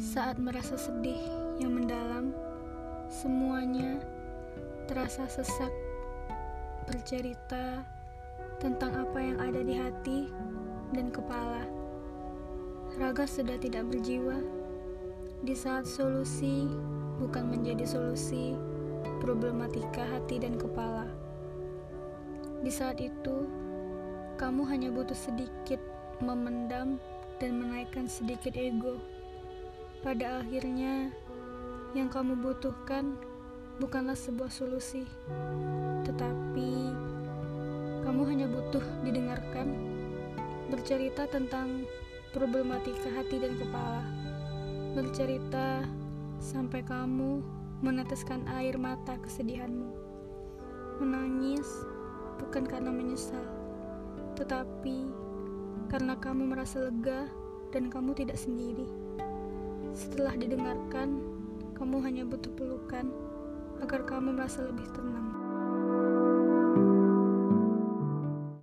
Saat merasa sedih yang mendalam, semuanya terasa sesak. Bercerita tentang apa yang ada di hati dan kepala. Raga sudah tidak berjiwa. Di saat solusi bukan menjadi solusi problematika hati dan kepala. Di saat itu, kamu hanya butuh sedikit memendam dan menaikkan sedikit ego. Pada akhirnya, yang kamu butuhkan bukanlah sebuah solusi, tetapi kamu hanya butuh didengarkan, bercerita tentang problematika hati dan kepala, bercerita sampai kamu meneteskan air mata kesedihanmu, menangis bukan karena menyesal, tetapi karena kamu merasa lega dan kamu tidak sendiri. Setelah didengarkan, kamu hanya butuh pelukan agar kamu merasa lebih tenang.